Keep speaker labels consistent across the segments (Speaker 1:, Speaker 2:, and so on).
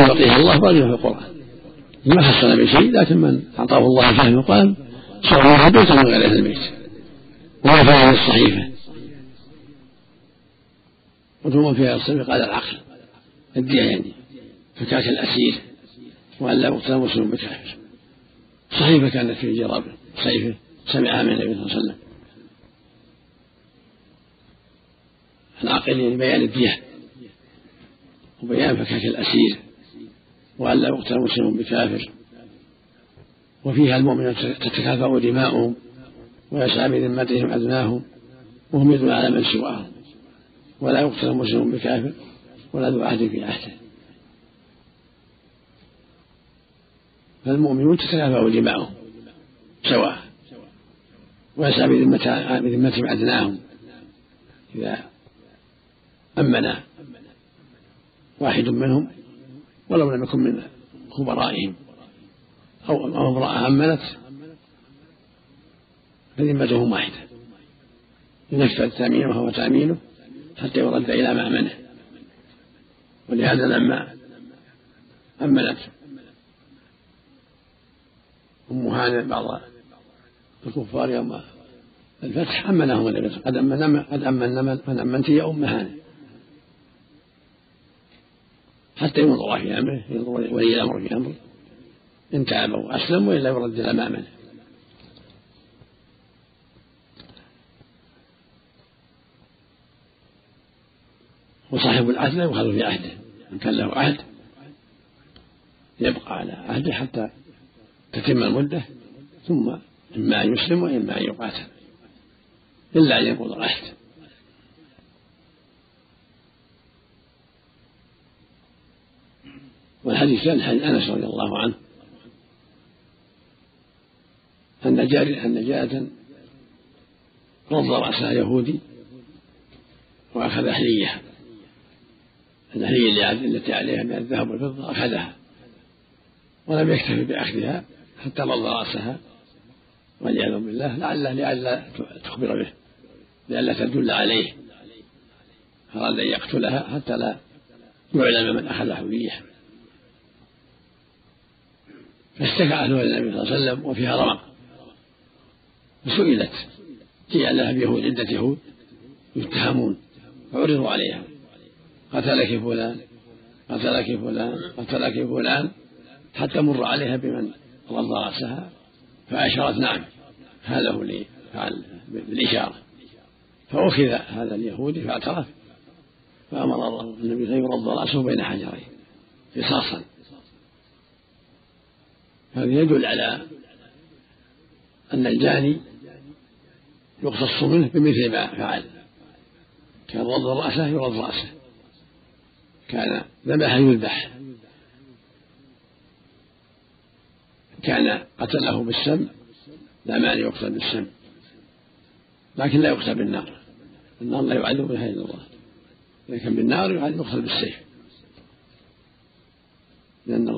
Speaker 1: يعطيه الله رجل في القرآن. ما حصل بشيء لكن من أعطاه الله فهم القرآن صار بيتا من غير أهل البيت وما فهم الصحيفة وثم فيها الصدق على العقل الدية يعني فكاك الأسير وأن لا يقتل مسلم بكافر صحيفة كانت في جراب صحيفة سمعها من النبي صلى الله عليه وسلم. العقل يعني بيان الدية وبيان فكاك الأسير. وأن لا يقتل مسلم بكافر. وفيها المؤمنون تتكافأ دماؤهم ويسعى بذمتهم أدناهم وهم يدعون على من سواهم. ولا يقتل مسلم بكافر ولا ذو عهد في عهده. فالمؤمنون تتكافأ دماؤهم سواء ويسعى بذمتهم أدناهم إذا أمن واحد منهم ولو لم يكن من خبرائهم. أو امرأة أمنت فذمتهم واحدة. ينفذ تأمينه وهو تأمينه حتى يرد إلى مأمنه ولهذا لما أمنت أم هانئ بعض الكفار يوم الفتح أمنهم النبي قد أمن قد أمن من أمنت يا أم هانئ حتى ينظر في أمره ينظر ولي الأمر في أمره. إن تاب وأسلم وإلا يرد إلى مأمنه وصاحب العهد لا يؤخذ في عهده. من كان له عهد يبقى على عهده حتى تتم المدة ثم إما أن يسلم وإما أن يقاتل. إلا أن ينقض العهد. والحديث كان حديث أنس رضي الله عنه. أن جارية أن جارة رض رأسها يهودي وأخذ أحليها الأحلية التي عليها من الذهب والفضة أخذها. ولم يكتفي بأخذها حتى رض رأسها. والعياذ بالله لعل لئلا تخبر به لئلا تدل عليه. أراد أن يقتلها حتى لا يعلم من أخذ حلية فاشتكى أهلها النبي صلى الله عليه وسلم وفيها رمق فسئلت هي لها بيهود عدة يهود يتهمون. فعرضوا عليها. قتلك فلان؟ قتلك فلان؟ قتلك فلان؟ حتى مر عليها بمن؟ رضى رأسها. فأشارت نعم هذا هو اللي فعل بالإشارة. فأخذ هذا اليهودي فاعترف. فأمر الله النبي وسلم يرض رأسه بين حجرين قصاصا هذا يدل على أن الجاني يقتص منه بمثل ما فعل. كان رد رأسه يرد رأسه. كان ذبح يذبح. كان قتله بالسم. لا مانع يقتل بالسم. لكن لا يقتل بالنار. النار لا يعذب بها إلا الله. لكن بالنار يقتل بالسيف. لأن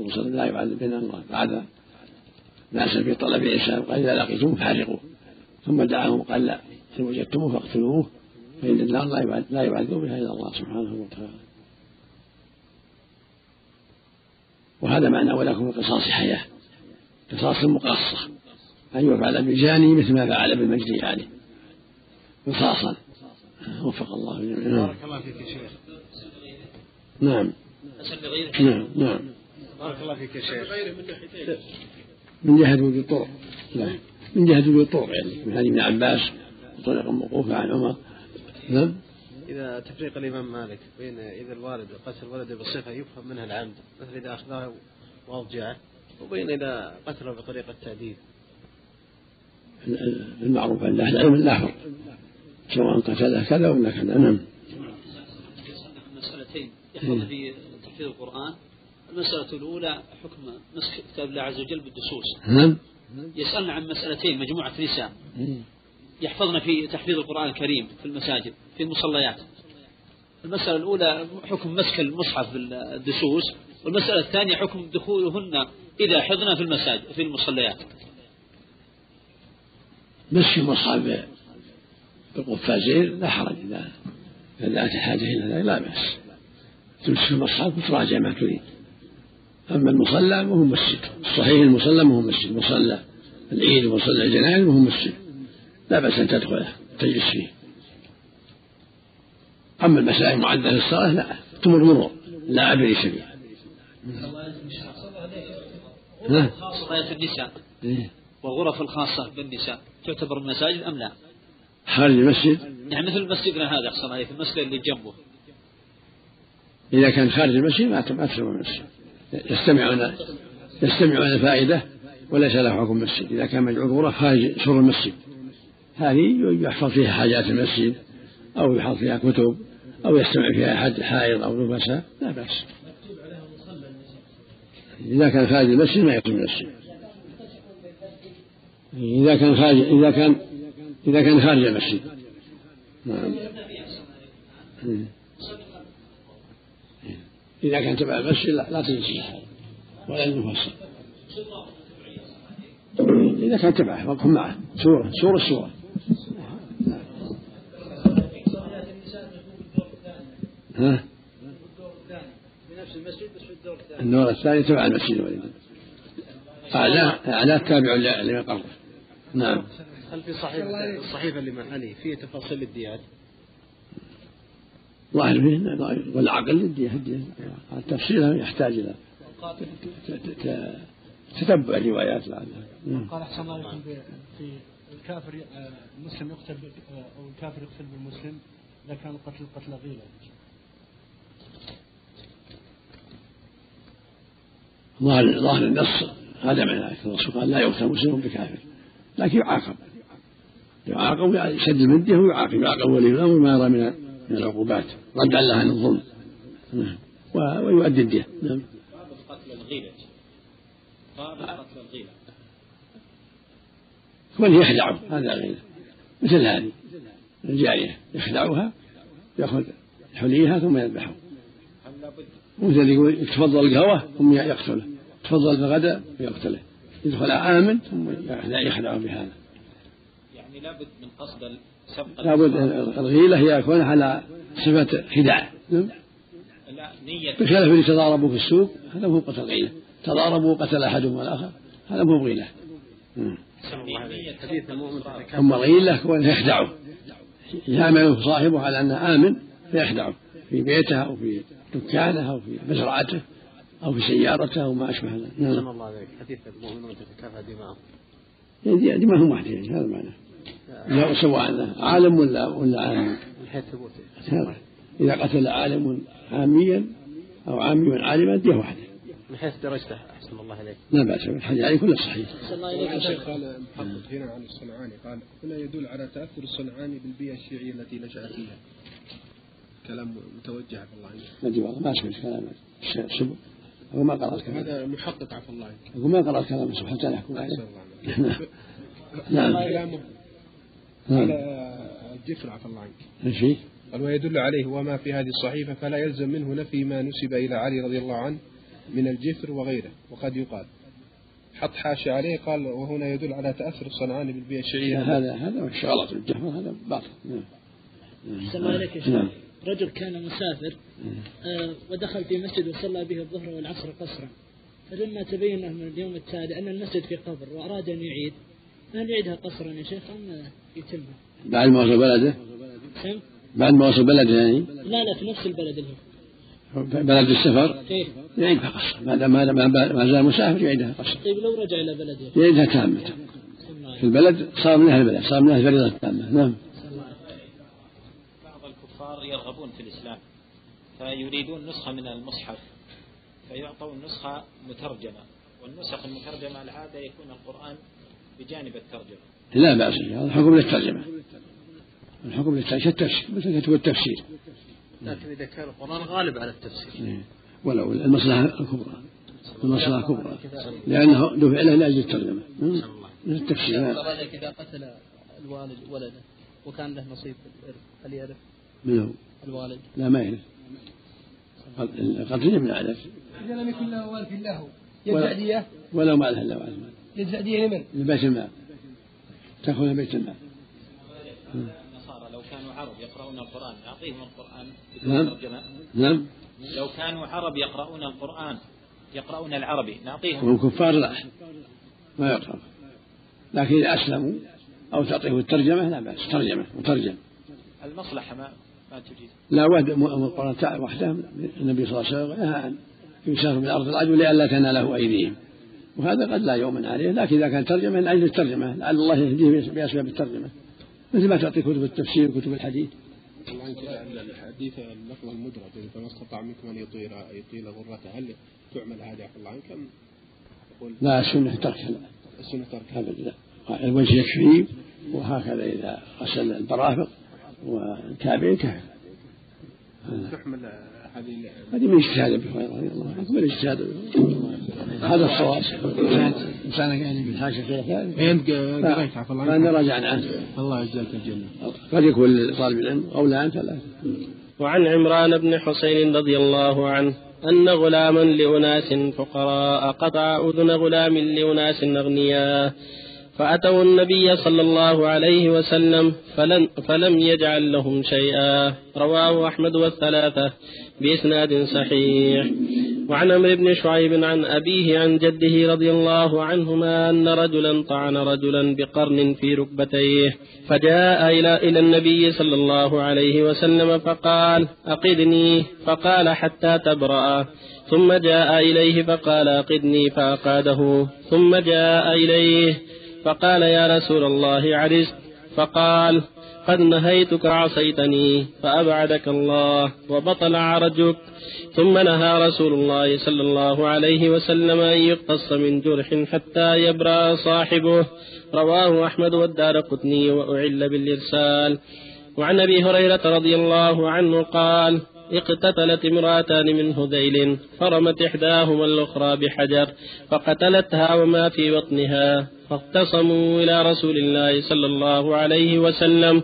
Speaker 1: الله صلى الله عليه وسلم لا يعذب بالنار بعد ناسا في طلب الإنسان قال إذا لقيتموه فارقوه ثم دعاهم قال لا إن وجدتموه فاقتلوه فإن النار لا يعذب بها إلا الله سبحانه وتعالى. وهذا معنى ولكم القصاص حياة قصاص مقاصة. أن يفعل بالجاني مثل ما فعل بالمجدي عليه قصاصا. وفق الله.
Speaker 2: جميعا بارك الله فيك يا شيخ.
Speaker 1: نعم. نعم نعم.
Speaker 2: بارك الله فيك يا شيخ.
Speaker 1: من جهة وجود الطرق لا من جهة وجود الطرق يعني. من حديث ابن عباس طريقا موقوفة عن عمر. نعم.
Speaker 2: إذا تفريق الإمام مالك بين إذا الوالد قتل ولده بصفة يفهم منها العمد مثل إذا أخذه وأضجعه وبين إذا قتله بطريقة تأديب
Speaker 1: المعروف عند أهل العلم لا فرق سواء قتله كذا ولا كذا نعم.
Speaker 3: مسألتين يحفظ في تحفيظ القرآن. المسألة الأولى حكم مسك كتاب الله عز وجل بالدسوس
Speaker 1: نعم.
Speaker 3: يسألنا عن مسألتين مجموعة نساء. يحفظن في تحفيظ القرآن الكريم في المساجد في المصليات. المسألة الأولى حكم مسك المصحف بالدسوس والمسألة الثانية حكم دخولهن إذا حضن في المساجد في المصليات.
Speaker 1: مسك المصحف بالقفازين لا حرج إذا دعت الحاجة إلى ذلك لا بأس. تمسك المصحف وتراجع ما تريد. أما المصلى وهو مسجد. الصحيح المصلى وهو مسجد. مصلى العيد ومصلى الجنائز وهو مسجد. لا بأس أن تدخله تجلس فيه. أما المسائل المعدة للصلاة لا. تمر مرور لا عبر سبيل
Speaker 3: خاصة النساء. إيه؟ والغرف الخاصة بالنساء تعتبر مساجد أم لا؟
Speaker 1: خارج المسجد؟
Speaker 3: يعني مثل مسجدنا هذا أحسن عليك المسجد اللي جنبه.
Speaker 1: إذا كان خارج المسجد ما ما تسوى المسجد. يستمعون يستمعون الفائدة وليس له حكم مسجد إذا كان مجعول غرف خارج سور المسجد. هذه يحفظ فيها حاجات المسجد أو يحفظ فيها كتب أو يستمع فيها أحد حائض أو نفساء لا بأس. إذا كان خارج المسجد ما يكون المسجد. إذا كان خارج إذا كان إذا كان خارج المسجد. نعم. إذا كان تبع المسجد لا, تنسي ولا المفصل إذا كان تبعه وقف معه. سورة سورة سورة. ها؟ النور الثاني تبع المسجد الوليد أعلاه أعلاه تابع لمن قبله. نعم.
Speaker 2: هل في صحيفة الصحيفة لمن علي فيه تفاصيل الديات؟
Speaker 1: ظاهر فيه والعقل الدية الدية التفصيل يحتاج إلى تتبع الروايات
Speaker 4: لعلها قال أحسن الله عليكم في الكافر المسلم يقتل أو الكافر يقتل بالمسلم إذا كان القتل قتل غيلة
Speaker 1: ظاهر ظاهر النص هذا معنى الرسول قال لا يقتل مسلم بكافر. لكن يعاقب. يعاقب يشد المدية ويعاقب. يعاقب ولي الأمر ما يرى من من العقوبات رد الله عن الظلم. نعم. ويؤدي الدية نعم. باب قتل الغيلة باب قتل الغيلة من يخدعه هذا غيره مثل هذه. الجارية يخدعها يأخذ حليها ثم يذبحه. مثل يقول تفضل القهوة ثم يقتله. تفضل الغداء ويقتله يدخل آمن ثم يخدعه بهذا.
Speaker 3: يعني لابد من قصد
Speaker 1: لابد الغيلة هي يكون على صفة خداع نعم. لا نية. بخلاف اللي تضاربوا في السوق هذا مو قتل غيلة. تضاربوا قتل أحدهم الآخر هذا مو غيلة. أما الغيلة كون يخدعه يعمل صاحبه على أنه آمن فيخدعه في بيته أو في دكانه أو في مزرعته أو في سيارته أو ما أشبه ذلك. نعم. الله عليك. حديث المؤمنون تتكافى دماءهم يعني دماءهم واحدة هذا معناه. لا سواء عالم ولا ولا عام من حيث إذا قتل عالم عاميا أو عامي عالما دية واحدة.
Speaker 2: من حيث درجته أحسن الله إليك
Speaker 1: لا بأس الحديث عليه كله صحيح. أحسن
Speaker 4: الله إليك. قال محقق هنا عن الصنعاني. قال هنا يدل على تأثر الصنعاني بالبيئة الشيعية التي نشأ فيها. كلام متوجه عفى الله عنك
Speaker 1: ندي والله ما سمعت كلام سب أقول ما قرأت
Speaker 4: كلام هذا محقق عفى الله عنك.
Speaker 1: أقول ما قرأت كلام سب حتى يحكم عليه
Speaker 4: نعم. كلامه على الجفر عفى الله عنك.
Speaker 1: إيش فيه؟
Speaker 4: قال ويدل عليه وما في هذه الصحيفة فلا يلزم منه نفي ما نسب إلى علي رضي الله عنه من الجفر وغيره. وقد يقال حط حاشي عليه قال وهنا يدل على تأثر الصنعاني بالبيئة الشيعية
Speaker 1: هذا هذا شغلة الجفر هذا باطل. نعم.
Speaker 5: السلام عليك يا شيخ. نعم. رجل كان مسافر آه ودخل في مسجد وصلى به الظهر والعصر قصرا. فلما تبين له من اليوم التالي أن المسجد في قبر وأراد أن يعيد هل يعيدها قصرا يا شيخ أم يتمها؟
Speaker 1: بعد ما وصل بلده؟ بعد ما وصل بلده يعني؟
Speaker 5: لا لا في نفس البلد اللي هو
Speaker 1: بلد السفر؟ إيه؟ يعيدها قصرا ما دام ما زال مسافر يعيدها قصرا
Speaker 5: طيب لو رجع إلى بلده؟
Speaker 1: يعيدها تامة في البلد صار من أهل البلد صار من أهل الفريضة التامة نعم
Speaker 3: بعض الكفار يرغبون في الإسلام فيريدون نسخة من المصحف فيعطون نسخة مترجمة والنسخ المترجمة العادة يكون القرآن بجانب الترجمة.
Speaker 1: لا بأس هذا الحكم للترجمة. الحكم للترجمة كالتفسير مثل كتب التفسير.
Speaker 2: لكن إذا كان القرآن غالب على التفسير. إيه.
Speaker 1: ولو المصلحة الكبرى. المصلحة الكبرى. لأنه دفع له لأجل الترجمة. مثل التفسير.
Speaker 5: إذا قتل الوالد ولده وكان له نصيب في الإرث هل يرث؟
Speaker 1: من هو؟
Speaker 5: الوالد.
Speaker 1: لا ما يرث القتل يبنى عليه
Speaker 4: إذا لم يكن له والد له يدفع دية
Speaker 1: ولو ما له إلا والد
Speaker 4: يدفع دية لمن؟
Speaker 1: لبيت المال تأخذها بيت المال
Speaker 3: النصارى لو كانوا عرب يقرؤون القرآن يعطيهم القرآن
Speaker 1: نعم. نعم.
Speaker 6: لو كانوا عرب يقرؤون القرآن يقرؤون العربي نعطيهم.
Speaker 1: وهم كفار لا. ما يقرأ لكن إذا أسلموا أو تعطيه الترجمة لا بأس. ترجمة مترجم
Speaker 6: المصلحة ما ما تجيز.
Speaker 1: لا القرآن وحده النبي صلى الله عليه وسلم نهى أن يسافر من أرض العدو لئلا تناله أيديهم. وهذا قد لا يؤمن عليه لكن إذا كان ترجمة من أجل الترجمة لعل الله يهديه بأسباب الترجمة. مثل ما تعطي كتب التفسير وكتب الحديث.
Speaker 4: الله الحديث اللفظ المدرج فما استطاع منكم أن يطيل يطيل غرته هل تعمل هذه عفى الله عنك
Speaker 1: أم لا السنة ترك.
Speaker 4: السنة ترك.
Speaker 1: أبدا. الوجه يكفي وهكذا إذا غسل البرافق والكعبين كفى
Speaker 4: تحمل هذه
Speaker 1: من اجتهاد أبي هريرة رضي الله عنه من اجتهاد هذا الصواب انسان يعني بالحاشيه كذا
Speaker 4: أنت قريت عفى الله
Speaker 1: عنك. راجعنا عنه.
Speaker 4: الله يجزاك الجنة.
Speaker 1: قد يكون لطالب العلم أو لا أنت لا.
Speaker 7: وعن عمران بن حسين رضي الله عنه أن غلاما لأناس فقراء قطع أذن غلام لأناس أغنياء. فأتوا النبي صلى الله عليه وسلم فلم, فلم يجعل لهم شيئا. رواه أحمد والثلاثة بإسناد صحيح. وعن عمرو بن شعيب عن أبيه عن جده رضي الله عنهما أن رجلا طعن رجلا بقرن في ركبتيه. فجاء إلى إلى النبي صلى الله عليه وسلم فقال أقدني. فقال حتى تبرأ. ثم جاء إليه فقال أقدني فأقاده. ثم جاء إليه فقال يا رسول الله عرست فقال قد نهيتك عصيتني فأبعدك الله وبطل عرجك. ثم نهى رسول الله صلى الله عليه وسلم أن يقتص من جرح حتى يبرأ صاحبه. رواه أحمد والدار قطني وأعل بالإرسال. وعن أبي هريرة رضي الله عنه قال اقتتلت امرأتان من هذيل فرمت إحداهما الأخرى بحجر فقتلتها وما في بطنها. فاختصموا إلى رسول الله صلى الله عليه وسلم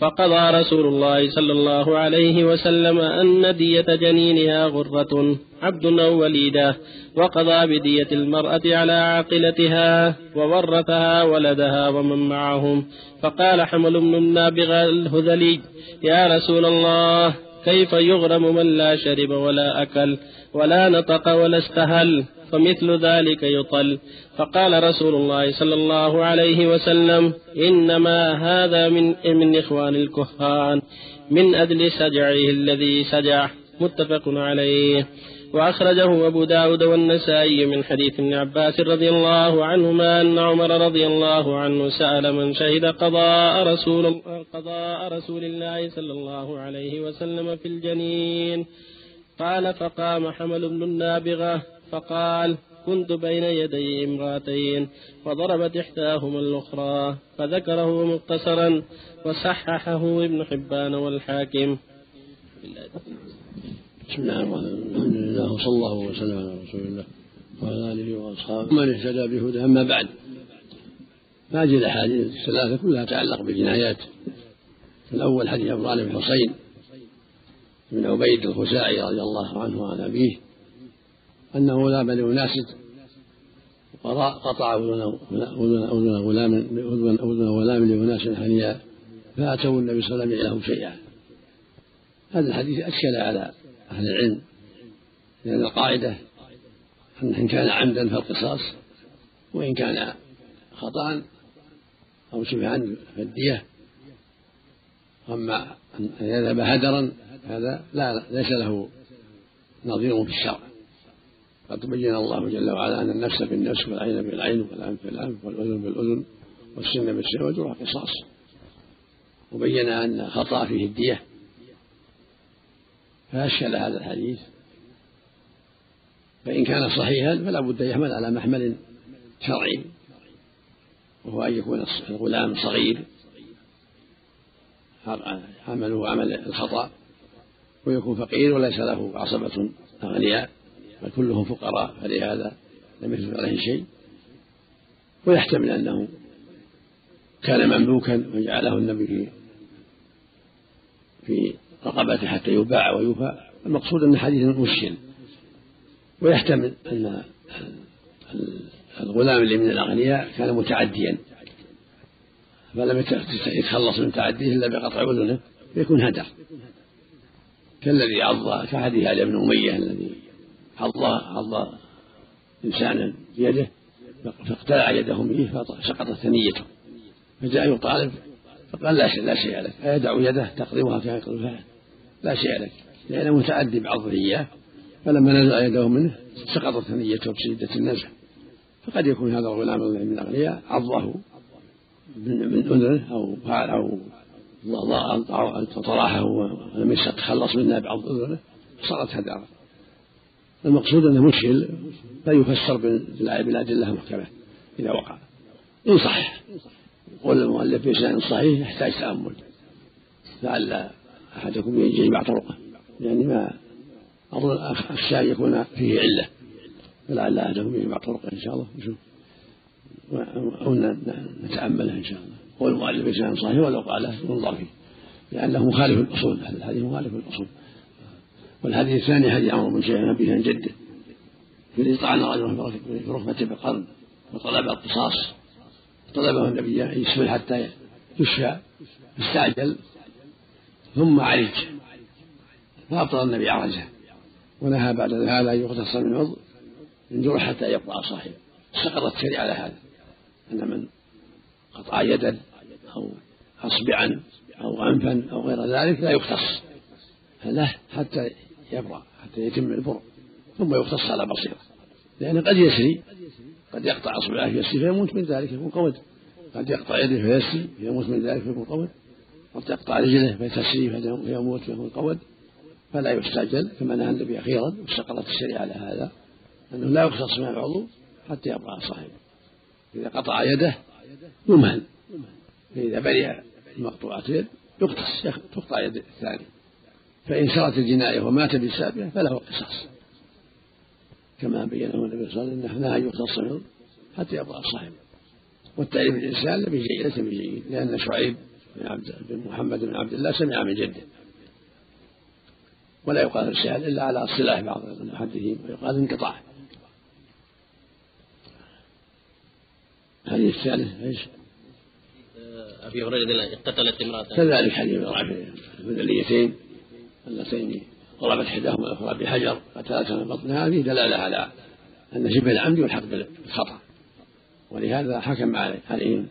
Speaker 7: فقضى رسول الله صلى الله عليه وسلم أن دية جنينها غرة عبد أو وليدة وقضى بدية المرأة على عاقلتها وورثها ولدها ومن معهم. فقال حمل بن النابغة الهذلي يا رسول الله كيف يغرم من لا شرب ولا أكل ولا نطق ولا استهل؟ فمثل ذلك يطل فقال رسول الله صلى الله عليه وسلم إنما هذا من من إخوان الكهان من أجل سجعه الذي سجع متفق عليه. وأخرجه أبو داود والنسائي من حديث ابن عباس رضي الله عنهما أن عمر رضي الله عنه سأل من شهد قضاء رسول, قضاء رسول الله صلى الله عليه وسلم في الجنين. قال فقام حمل بن النابغة فقال كنت بين يدي امرأتين وضربت إحداهما الأخرى فذكره مقتصرا وصححه ابن حبان والحاكم.
Speaker 1: بسم الله الرحمن الرحيم. الحمد لله وصلى الله وسلم على رسول الله وعلى آله وأصحابه من اهتدى بهدى أما بعد هذه الأحاديث الثلاثة كلها تتعلق بالجنايات الأول حديث عمران بن حصين بن عبيد الخزاعي رضي الله عنه وعن أبيه أنه ذهب لاناس قطع اذن غلام اذن غلام لأناس حنيا فأتوا النبي صلى الله عليه وسلم شيئا. هذا الحديث أشكل على أهل العلم لأن القاعدة أن إن كان عمدا فالقصاص وإن كان خطأ أو شبه فالدية. أما أن يذهب هدرا هذا لا ليس له نظير في الشرع. قد بين الله جل وعلا أن النفس بالنفس والعين بالعين والأنف بالأنف والأذن بالأذن والسن بالسن والجروح قصاص. وبين أن خطأ فيه الدية. فأشكل هذا الحديث. فإن كان صحيحا فلا بد يحمل على محمل شرعي. وهو أن يكون الغلام صغير. عمله عمل الخطأ. ويكون فقير وليس له عصبة أغنياء. بل كلهم فقراء فلهذا لم يثبت عليه شيء. ويحتمل أنه كان مملوكا وجعله النبي في في رقبته حتى يباع ويوفى. المقصود أن حديث مشكل ويحتمل أن الغلام اللي من الأغنياء كان متعديا. فلم يتخلص من تعديه إلا بقطع أذنه فيكون هدر. كالذي عض كحديث علي بن أمية الذي عض عض إنسانا بيده فاقتلع يده منه فسقطت ثنيته. فجاء يطالب فقال لا شيء لا شيء لك. فيدع يده كما يقضي لا شيء لك. لأنه متعدي بعضه إياه فلما نزع يده منه سقطت ثنيته بشدة النزع. فقد يكون هذا الغلام من الأغنياء عضه. من أذنه أو فعل أو طرحه ولم يتخلص منها بعض أذنه صارت هدارة. المقصود أنه مشكل فيفسر بالأدلة المحكمة إذا وقع. إن صح يقول المؤلف بإسناد صحيح يحتاج تأمل. لعل أحدكم يجمع طرقه. يعني ما أظن أخشى أن يكون فيه علة. فلعل أحدهم يجمع طرقه إن شاء الله. نشوف. أو نتأمله إن شاء الله. هو المؤلف بإسناد صحيح ولو قاله ينظر فيه. لأنه مخالف الأصول هذا الحديث مخالف الأصول والحديث الثاني حديث عمرو بن شيخ نبيه عن جده. في طعن رجل في ركبته بقرن وطلب القصاص طلبه النبي أن يسبل حتى يشفى استعجل ثم عرج فأبطل النبي عرجه ونهى بعد هذا أن يغتص من عضو من جرح حتى يقطع صاحبه. سقطت الشريعة على هذا. أن من قطع يدا أو أصبعا أو أنفا أو غير ذلك لا يختص له حتى يبرأ حتى يتم البر ثم يختص على بصيرة. لأنه قد يسري قد يقطع أصبعه يسري فيموت من ذلك يكون قود قد يقطع يده فيسري فيموت من ذلك فيكون قود قد يقطع رجله فيتسري فيموت فيكون قود فلا يستعجل كما نهى النبي أخيرا واستقرت الشريعة على هذا أنه لا يختص من العضو حتى يبقى صاحبه إذا قطع يده يمهل فإذا برئ مقطوعة يد يقتص تقطع يد الثاني. فإن سرت الجناية ومات بسببها فله قصاص. كما بينه النبي صلى الله عليه وسلم نهى يقتص منه حتى يبقى صاحبه والتعريف الإنسان يجي ليس بجيد لأن شعيب بن, عبد بن محمد بن عبد الله سمع من جده. ولا يقال السهل إلا على اصطلاح بعض المحدثين ويقال انقطاع. الحديث الثالث إيش؟
Speaker 7: أبي هريرة اقتتلت امرأة.
Speaker 1: كذلك حديث المدليتين اللتين ضربت إحداهما الاخرى بحجر من بطنها فيه دلالة على أن شبه العمد يلحق بالخطأ. ولهذا حكم عليهم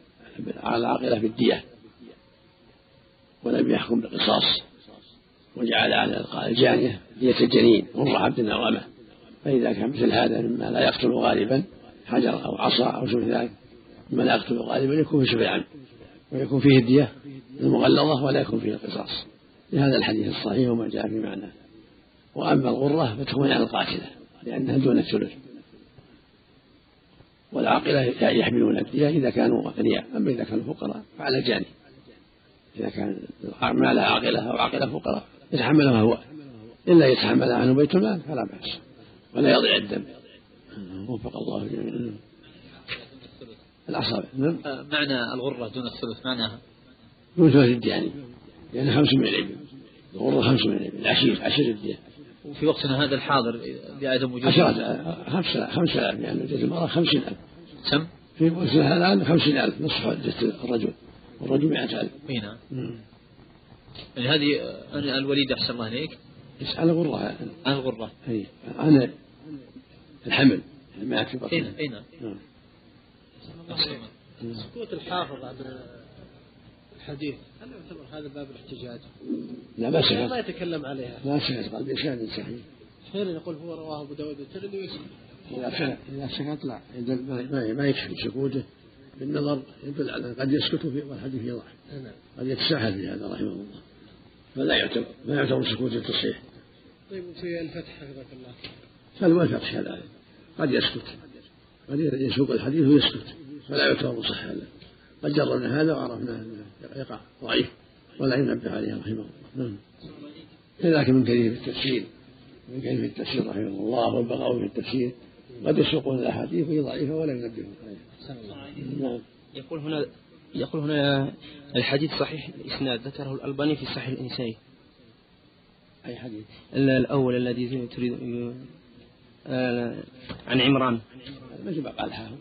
Speaker 1: على العاقله بالدية. ولم يحكم بالقصاص. وجعل على الجانية دية الجنين غر عبد النوامة. فإذا كان مثل هذا مما لا يقتل غالبا حجر أو عصا أو شبه ذلك مما لا يقتل غالبا يكون في شبه العمد. ويكون فيه الدية المغلظة ولا يكون فيه القصاص. لهذا الحديث الصحيح وما جاء في معناه. وأما الغرة فتكون عن القاتلة لأنها دون الثلث. والعاقلة يحملون الدية إذا كانوا أغنياء أما إذا كانوا فقراء فعلى الجاني إذا كان ما عاقلة أو عاقلة فقراء يتحملها هو. إلا يتحملها عنه بيت المال فلا بأس. ولا يضيع الدم. وفق الله جميعا. الأصابع نعم.
Speaker 3: معنى الغرة دون الثلث معناها؟
Speaker 1: دون ثلث الدياني لأن خمس من الإبل الغرة خمس من العشير عشير الدية
Speaker 3: وفي وقتنا هذا الحاضر بعدم وجود
Speaker 1: عشرة خمسة خمسة آلاف يعني جد المرأة خمسين ألف
Speaker 3: كم؟
Speaker 1: في وقتنا الآن خمسين ألف نصف الرجل والرجل مئة ألف
Speaker 3: اي نعم يعني هذه أنا الوليد أحسن الله عليك
Speaker 1: على غرة.
Speaker 3: عن الغرة.
Speaker 1: أي أنا الحمل ما في
Speaker 3: بطن أي نعم.
Speaker 2: سكوت الحافظ عن الحديث هل يعتبر هذا باب الاحتجاج؟
Speaker 1: لا ما سكت
Speaker 2: ما يتكلم عليها.
Speaker 1: ما سكت قال بإسناد صحيح.
Speaker 2: حين يقول هو رواه أبو داود الترمذي ويسكت
Speaker 1: إذا سكت إذا لا ما ما يكفي سكوته. بالنظر يدل على قد يسكت في والحديث يضعف.
Speaker 2: نعم.
Speaker 1: قد يتساهل في هذا رحمه الله. فلا يعتبر ما يعتبر سكوت التصحيح.
Speaker 2: طيب في الفتح حفظك الله.
Speaker 1: هذا. الفتح كذلك قد يسكت. قد يسوق الحديث ويسكت. فلا يعتبر صحيحا له قد جربنا هذا وعرفنا انه يقع ضعيف ولا ينبه عليه رحمه الله. نعم. كذلك من كثير في التفسير من كثير في التفسير رحمه الله والبغاوي في التفسير قد يسوقون الأحاديث وهي ضعيفة ولا ينبهون عليها. نعم.
Speaker 7: يقول هنا يقول هنا الحديث صحيح الإسناد ذكره الألباني في صحيح الإنساني.
Speaker 1: أي حديث؟
Speaker 7: الأول الذي تريد آه، عن عمران.
Speaker 1: مثل ما قال حافظ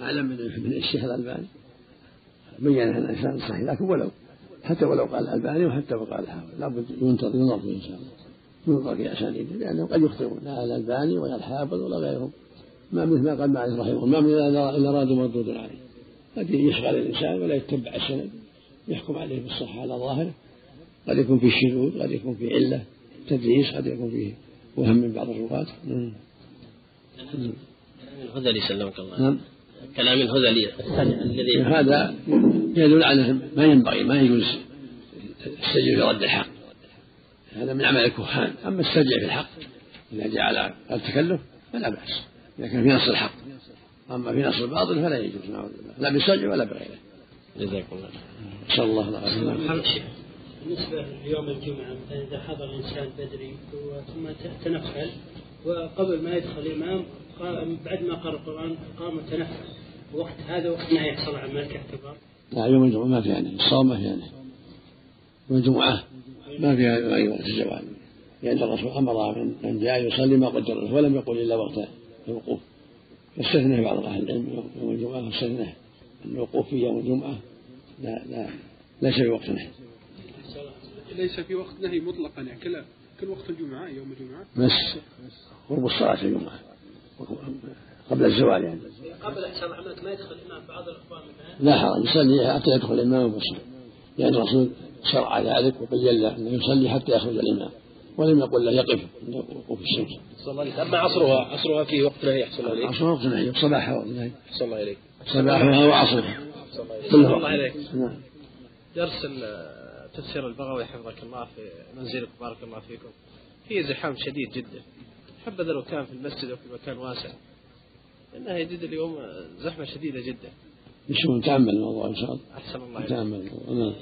Speaker 1: أعلم من من الشيخ الألباني. بين أن الإنسان صحيح لكن ولو حتى ولو قال الألباني وحتى ولو قال الحافظ لابد ينتظر ينظر فيه إن شاء الله ينظر في أسانيده لأنهم قد يخطئون لا الألباني ولا الحافظ ولا غيرهم ما مثل ما قال معي رحمه الله ما من إلا راد مردود عليه قد يشغل الإنسان ولا يتبع السند يحكم عليه بالصحة على ظاهره قد يكون فيه شذوذ قد يكون فيه علة تدليس قد يكون فيه وهم من بعض الرواة. نعم.
Speaker 7: الهذلي سلمك الله.
Speaker 1: نعم.
Speaker 7: كلام الهذلي الذي
Speaker 1: هذا يدل على ما ينبغي ما يجوز السجع في رد الحق. هذا من عمل الكهان. أما السجع في الحق إذا جاء على التكلف فلا بأس. إذا كان في نص الحق. أما في نص الباطل فلا يجوز. نعوذ بالله. لا بالسجع ولا بغيره.
Speaker 7: جزاكم الله
Speaker 1: نسأل الله العافية.
Speaker 8: بالنسبة ليوم الجمعة إذا حضر إنسان بدري ثم تنفل وقبل ما يدخل الإمام بعد ما قرأ القرآن قام وتنفل وقت هذا وقت ما يحصل عن ملك اعتبار.
Speaker 1: لا يوم الجمعة ما في يعني. الصوم ما في يعني. يوم الجمعة ما فيها غير وقت الزوال لأن الرسول أمر من جاء يصلي ما قدر له ولم يقل إلا وقت الوقوف. فاستثنى بعض أهل العلم يوم الجمعة فاستثنى. الوقوف في يوم الجمعة لا لا ليس بوقت نهي.
Speaker 4: ليس في وقت نهي مطلقا يعني. كل كل وقت الجمعة يوم الجمعة.
Speaker 1: بس. قرب الصلاة الجمعة. قبل الزوال يعني
Speaker 8: قبل احسان رحمتك ما يدخل الإمام بعض الأخوان
Speaker 1: لا حرج يصلي حتى يدخل الإمام ويصلي لأن الرسول شرع ذلك وبين له أنه يصلي حتى يخرج الإمام ولم يقل له يقف عند وقوف الشمس.
Speaker 7: أما عصرها عصرها في وقت نهي احسن
Speaker 1: عليك. عصرها وقت نهي صباحها وقت نهي.
Speaker 7: احسن الله اليك.
Speaker 1: صباحها وعصرها.
Speaker 2: كلها الله عليك.
Speaker 1: نعم.
Speaker 2: درس تفسير البغوي حفظك الله في منزلك بارك الله فيكم. في زحام شديد جدا. حبذا لو كان في المسجد أو في مكان واسع. لانها يجد اليوم زحمة شديدة جدا.
Speaker 1: نشوف نتامل الموضوع إن شاء الله.
Speaker 2: أحسن الله
Speaker 1: نتامل الموضوع نعم.